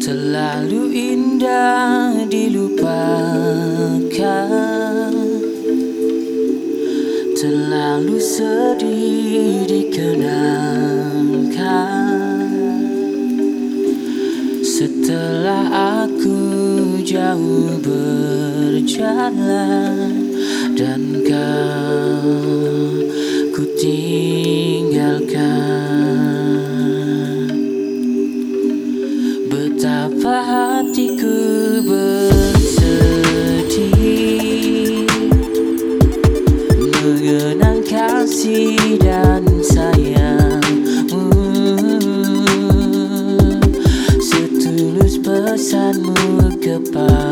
Terlalu indah dilupakan. Terlalu sedih dikenangkan. Setelah aku jauh berjalan Dan kau kasih dan sayang. Hmm, Setulus pesanmu kepada